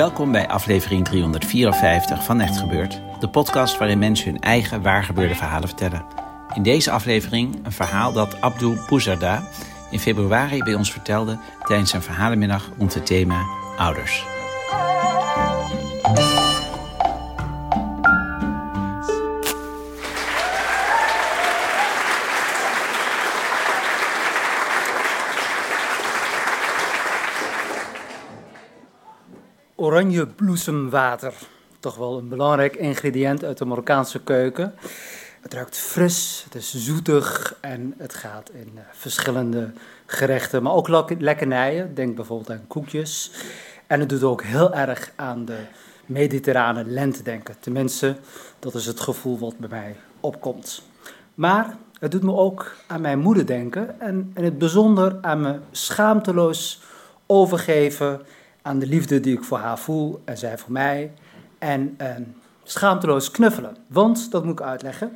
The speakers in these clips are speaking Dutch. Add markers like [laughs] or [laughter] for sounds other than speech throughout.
Welkom bij aflevering 354 van Echt Gebeurd, de podcast waarin mensen hun eigen waargebeurde verhalen vertellen. In deze aflevering een verhaal dat Abdul Pouzarda in februari bij ons vertelde tijdens zijn verhalenmiddag rond het thema ouders. Oranje bloesemwater. Toch wel een belangrijk ingrediënt uit de Marokkaanse keuken. Het ruikt fris, het is zoetig en het gaat in eh, verschillende gerechten, maar ook lekkernijen. Denk bijvoorbeeld aan koekjes. En het doet ook heel erg aan de mediterrane lente denken. Tenminste, dat is het gevoel wat bij mij opkomt. Maar het doet me ook aan mijn moeder denken en in het bijzonder aan me schaamteloos overgeven aan de liefde die ik voor haar voel en zij voor mij. En eh, schaamteloos knuffelen. Want, dat moet ik uitleggen,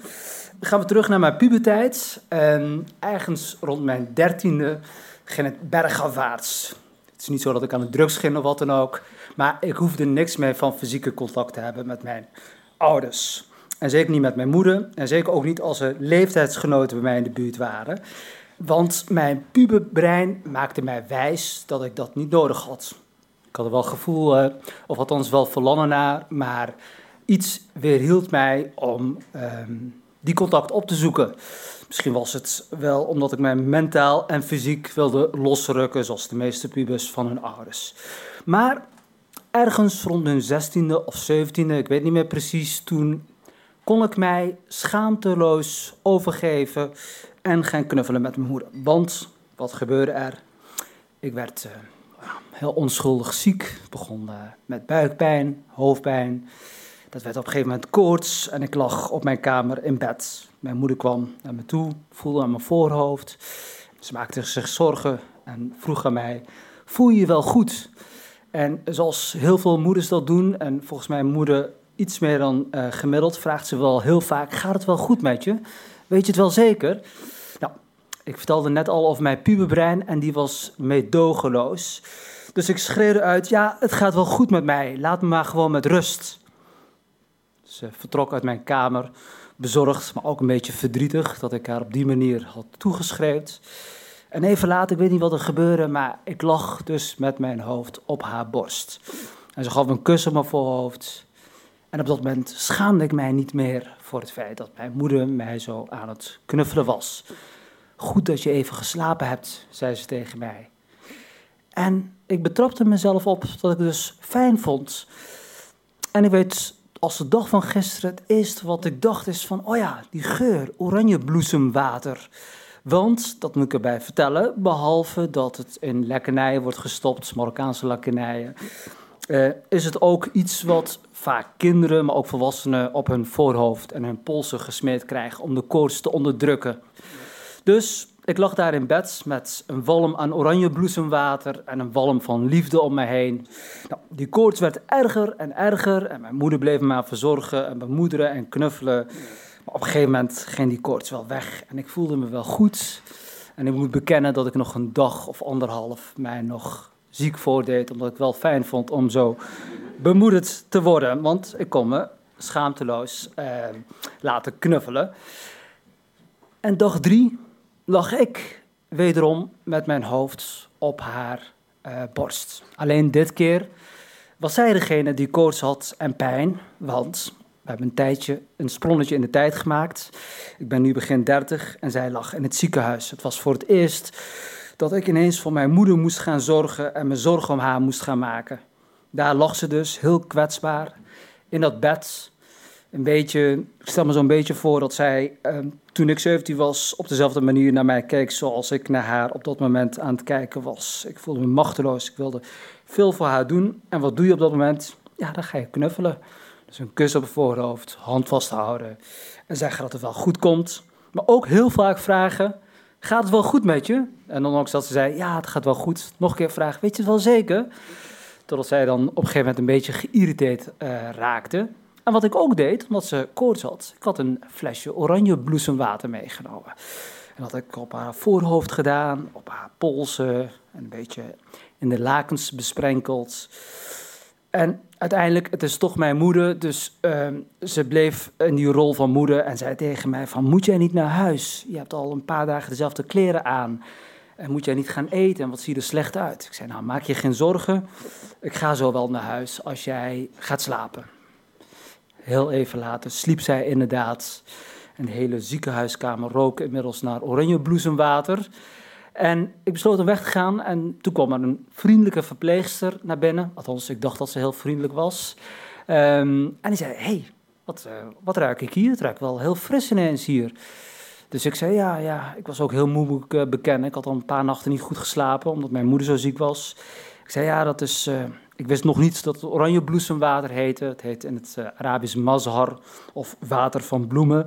dan gaan we terug naar mijn puberteit. En ergens rond mijn dertiende ging het bergafwaarts. Het is niet zo dat ik aan de drugs ging of wat dan ook. Maar ik hoefde niks meer van fysieke contact te hebben met mijn ouders. En zeker niet met mijn moeder. En zeker ook niet als er leeftijdsgenoten bij mij in de buurt waren. Want mijn puberbrein maakte mij wijs dat ik dat niet nodig had. Ik had er wel gevoel, uh, of althans wel verlangen naar, maar iets weerhield mij om um, die contact op te zoeken. Misschien was het wel omdat ik mij mentaal en fysiek wilde losrukken, zoals de meeste pubers van hun ouders. Maar ergens rond hun zestiende of zeventiende, ik weet niet meer precies, toen kon ik mij schaamteloos overgeven en gaan knuffelen met mijn moeder. Want wat gebeurde er? Ik werd uh, heel onschuldig ziek. Begon met buikpijn, hoofdpijn. Dat werd op een gegeven moment koorts en ik lag op mijn kamer in bed. Mijn moeder kwam naar me toe, voelde aan mijn voorhoofd. Ze maakte zich zorgen en vroeg aan mij: Voel je je wel goed? En zoals heel veel moeders dat doen, en volgens mijn moeder iets meer dan uh, gemiddeld, vraagt ze wel heel vaak: Gaat het wel goed met je? Weet je het wel zeker? Ik vertelde net al over mijn puberbrein en die was meedogenloos. Dus ik schreeuwde uit: Ja, het gaat wel goed met mij. Laat me maar gewoon met rust. Ze vertrok uit mijn kamer, bezorgd, maar ook een beetje verdrietig dat ik haar op die manier had toegeschreeuwd. En even later, ik weet niet wat er gebeurde, maar ik lag dus met mijn hoofd op haar borst. En ze gaf een kus op mijn voorhoofd. En op dat moment schaamde ik mij niet meer voor het feit dat mijn moeder mij zo aan het knuffelen was. Goed dat je even geslapen hebt, zei ze tegen mij. En ik betrapte mezelf op dat ik dus fijn vond. En ik weet als de dag van gisteren het eerste wat ik dacht is van, oh ja, die geur, oranjebloesemwater. Want, dat moet ik erbij vertellen, behalve dat het in lekkernijen wordt gestopt, Marokkaanse lekkernijen, uh, is het ook iets wat vaak kinderen, maar ook volwassenen op hun voorhoofd en hun polsen gesmeerd krijgen om de koorts te onderdrukken. Dus ik lag daar in bed met een walm aan oranjebloesemwater en een walm van liefde om me heen. Nou, die koorts werd erger en erger en mijn moeder bleef me verzorgen en bemoederen en knuffelen. Maar op een gegeven moment ging die koorts wel weg en ik voelde me wel goed. En ik moet bekennen dat ik nog een dag of anderhalf mij nog ziek voordeed, omdat ik wel fijn vond om zo bemoedigd te worden. Want ik kon me schaamteloos eh, laten knuffelen. En dag drie lag ik wederom met mijn hoofd op haar uh, borst. Alleen dit keer was zij degene die koorts had en pijn, want we hebben een tijdje een sprongetje in de tijd gemaakt. Ik ben nu begin 30 en zij lag in het ziekenhuis. Het was voor het eerst dat ik ineens voor mijn moeder moest gaan zorgen en me zorgen om haar moest gaan maken. Daar lag ze dus, heel kwetsbaar, in dat bed een beetje, ik stel me zo'n beetje voor dat zij, ehm, toen ik 17 was, op dezelfde manier naar mij keek zoals ik naar haar op dat moment aan het kijken was. Ik voelde me machteloos, ik wilde veel voor haar doen. En wat doe je op dat moment? Ja, dan ga je knuffelen. Dus een kus op het voorhoofd, hand vasthouden en zeggen dat het wel goed komt. Maar ook heel vaak vragen, gaat het wel goed met je? En dan ook dat ze zei, ja, het gaat wel goed. Nog een keer vragen, weet je het wel zeker? Totdat zij dan op een gegeven moment een beetje geïrriteerd uh, raakte. En wat ik ook deed, omdat ze koorts had, ik had een flesje oranje bloesemwater meegenomen. En dat had ik op haar voorhoofd gedaan, op haar polsen, en een beetje in de lakens besprenkeld. En uiteindelijk, het is toch mijn moeder, dus ehm, ze bleef in die rol van moeder en zei tegen mij van, moet jij niet naar huis? Je hebt al een paar dagen dezelfde kleren aan. En moet jij niet gaan eten? En wat zie je er slecht uit? Ik zei, nou, maak je geen zorgen. Ik ga zo wel naar huis als jij gaat slapen. Heel even later sliep zij inderdaad. En de hele ziekenhuiskamer rook inmiddels naar oranjebloesemwater. En ik besloot om weg te gaan en toen kwam er een vriendelijke verpleegster naar binnen. Althans, ik dacht dat ze heel vriendelijk was. Ehm, en die zei, hey, wat, uh, wat ruik ik hier? Het ruikt wel heel fris ineens hier. Dus ik zei, ja, ja, ik was ook heel moe, moet ik uh, bekennen. Ik had al een paar nachten niet goed geslapen, omdat mijn moeder zo ziek was. Ik zei, ja, dat is... Uh, ik wist nog niet dat het oranje bloesemwater heette. Het heet in het uh, Arabisch mazhar, of water van bloemen.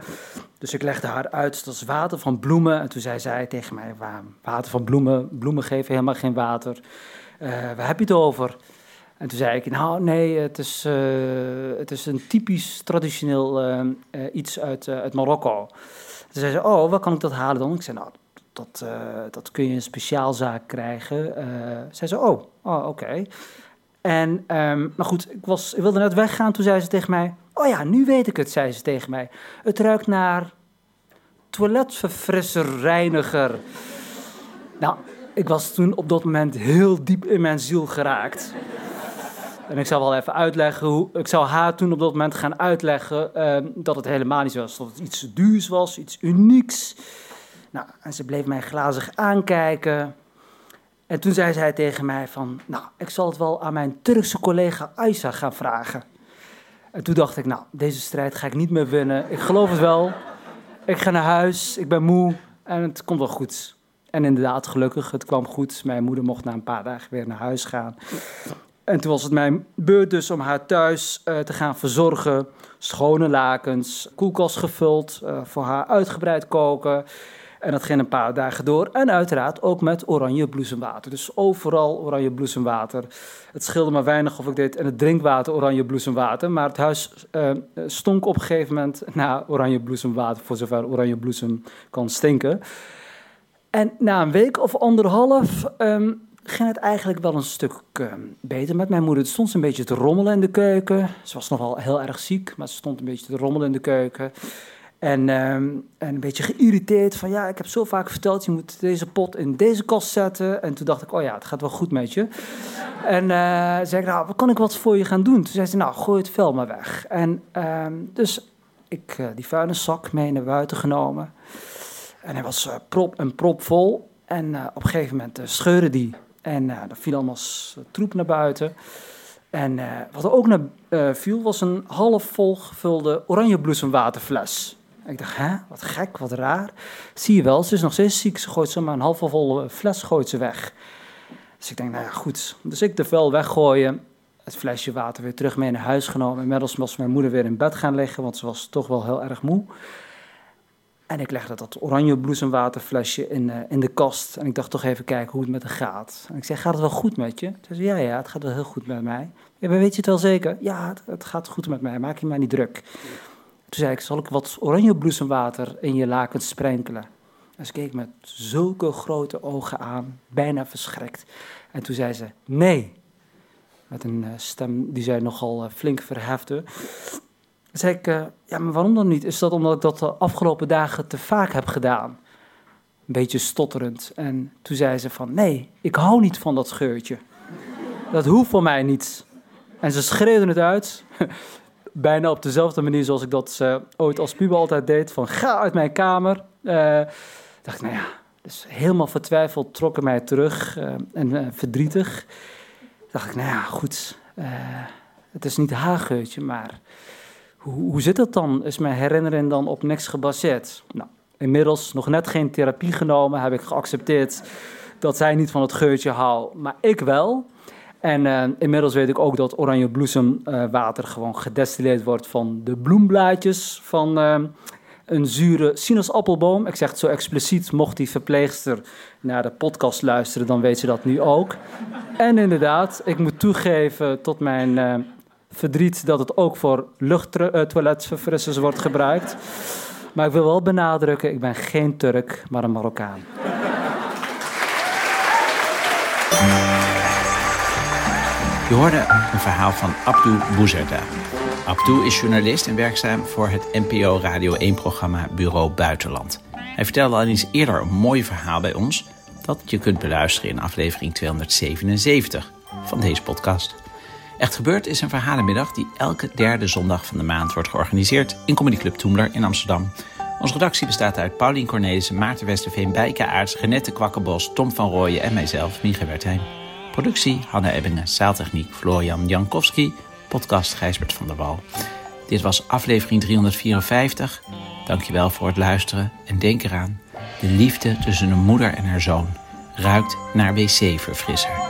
Dus ik legde haar uit, dat is water van bloemen. En toen zei zij tegen mij, water van bloemen, bloemen geven helemaal geen water. waar heb je het over? En toen zei ik, nou nee, het is, het is een typisch traditioneel iets uit, uit Marokko. Toen zei ze, oh, waar kan ik dat halen dan? Ik zei, nou, dat, dat kun je een speciaalzaak krijgen. Zei ze, oh, oh oké. En, um, maar goed, ik, was, ik wilde net weggaan. Toen zei ze tegen mij, oh ja, nu weet ik het, zei ze tegen mij. Het ruikt naar toiletverfrisser, reiniger. Nou, ik was toen op dat moment heel diep in mijn ziel geraakt. En ik zou wel even uitleggen hoe. Ik zou haar toen op dat moment gaan uitleggen uh, dat het helemaal niet was. Dat het iets duurs was, iets unieks. Nou, en ze bleef mij glazig aankijken. En toen zei zij tegen mij van, nou, ik zal het wel aan mijn Turkse collega Aysa gaan vragen. En toen dacht ik, nou, deze strijd ga ik niet meer winnen. Ik geloof het wel. Ik ga naar huis, ik ben moe en het komt wel goed. En inderdaad, gelukkig, het kwam goed. Mijn moeder mocht na een paar dagen weer naar huis gaan. En toen was het mijn beurt dus om haar thuis uh, te gaan verzorgen. Schone lakens, koelkast gevuld, uh, voor haar uitgebreid koken. En dat ging een paar dagen door. En uiteraard ook met oranje bloesemwater. Dus overal oranje bloesemwater. Het scheelde maar weinig of ik deed in het drinkwater oranje bloesemwater. Maar het huis uh, stonk op een gegeven moment naar oranje bloesemwater. Voor zover oranje bloesem kan stinken. En na een week of anderhalf um, ging het eigenlijk wel een stuk uh, beter met mijn moeder. Het stond een beetje te rommelen in de keuken. Ze was nog wel heel erg ziek, maar ze stond een beetje te rommelen in de keuken. En, um, en een beetje geïrriteerd van ja, ik heb zo vaak verteld, je moet deze pot in deze kast zetten. En toen dacht ik, oh ja, het gaat wel goed met je. En uh, zei ik, nou, kan ik wat voor je gaan doen? Toen zei ze, nou, gooi het vel maar weg. En um, dus ik uh, die vuilniszak mee naar buiten genomen. En hij was uh, prop en prop vol. En op een gegeven moment scheurde die en er viel allemaal troep naar buiten. En wat er ook naar viel, was een half vol gevulde oranjebloesemwaterfles. Ik dacht, hè, wat gek, wat raar. Zie je wel, ze is nog steeds ziek. Ze gooit zomaar een half volle fles gooit ze weg. Dus ik denk, nou ja, goed. Dus ik de vuil weggooien. Het flesje water weer terug mee naar huis genomen. Inmiddels was mijn moeder weer in bed gaan liggen, want ze was toch wel heel erg moe. En ik legde dat oranje bloesemwaterflesje in, uh, in de kast. En ik dacht toch even kijken hoe het met haar gaat. En ik zei, gaat het wel goed met je? Ze zei, ja, ja, het gaat wel heel goed met mij. Ja, maar weet je het wel zeker? Ja, het, het, gaat goed met mij, maak je maar niet druk. Toen zei ik, zal ik wat oranje bloesemwater in je lakens sprenkelen? En ze keek met zulke grote ogen aan, bijna verschrikt. En toen zei ze, nee. Met een uh, stem die zij nogal uh, flink verhefte zei ik, uh, ja, maar waarom dan niet? Is dat omdat ik dat de afgelopen dagen te vaak heb gedaan? Een beetje stotterend. En toen zei ze van, nee, ik hou niet van dat geurtje. Dat hoeft voor mij niet. En ze schreeuwde het uit. [laughs] Bijna op dezelfde manier zoals ik dat uh, ooit als puber altijd deed. Van, ga uit mijn kamer. Uh, dacht nou ja, dus helemaal vertwijfeld trok mij terug. en verdrietig. Dacht ik, nou ja, goed. het is niet haar geurtje, maar hoe, hoe zit dat dan? Is mijn herinnering dan op niks gebaseerd? Nou, inmiddels nog net geen therapie genomen, heb ik geaccepteerd dat zij niet van het geurtje houdt, maar ik wel. En uh, inmiddels weet ik ook dat oranje bloesemwater uh, gewoon gedestilleerd wordt van de bloemblaadjes van uh, een zure sinaasappelboom. Ik zeg het zo expliciet, mocht die verpleegster naar de podcast luisteren, dan weet ze dat nu ook. En inderdaad, ik moet toegeven tot mijn eh, verdriet dat het ook voor luchttoiletverfrissers wordt gebruikt. Maar ik wil wel benadrukken, ik ben geen Turk, maar een Marokkaan. Je hoorde een verhaal van Abdou Bouzerda. Abdou is journalist en werkzaam voor het NPO Radio 1-programma Bureau Buitenland. Hij vertelde al eens eerder een mooi verhaal bij ons... dat je kunt beluisteren in aflevering 277 van deze podcast. Echt Gebeurd is een verhalenmiddag die elke derde zondag van de maand wordt georganiseerd... in Comedy Club Toemler in Amsterdam. Onze redactie bestaat uit Paulien Cornelissen, Maarten Westerveen, Bijke Aarts... Renette Kwakkenbos, Tom van Rooyen en mijzelf, Mieke Wertheim. Productie Hanna Ebbingen, zaaltechniek Florian Jankowski, podcast Gijsbert van der Wal. Dit was aflevering 354. Dankjewel voor het luisteren en denk eraan... de liefde tussen een moeder en haar zoon ruikt naar wc-verfrisser.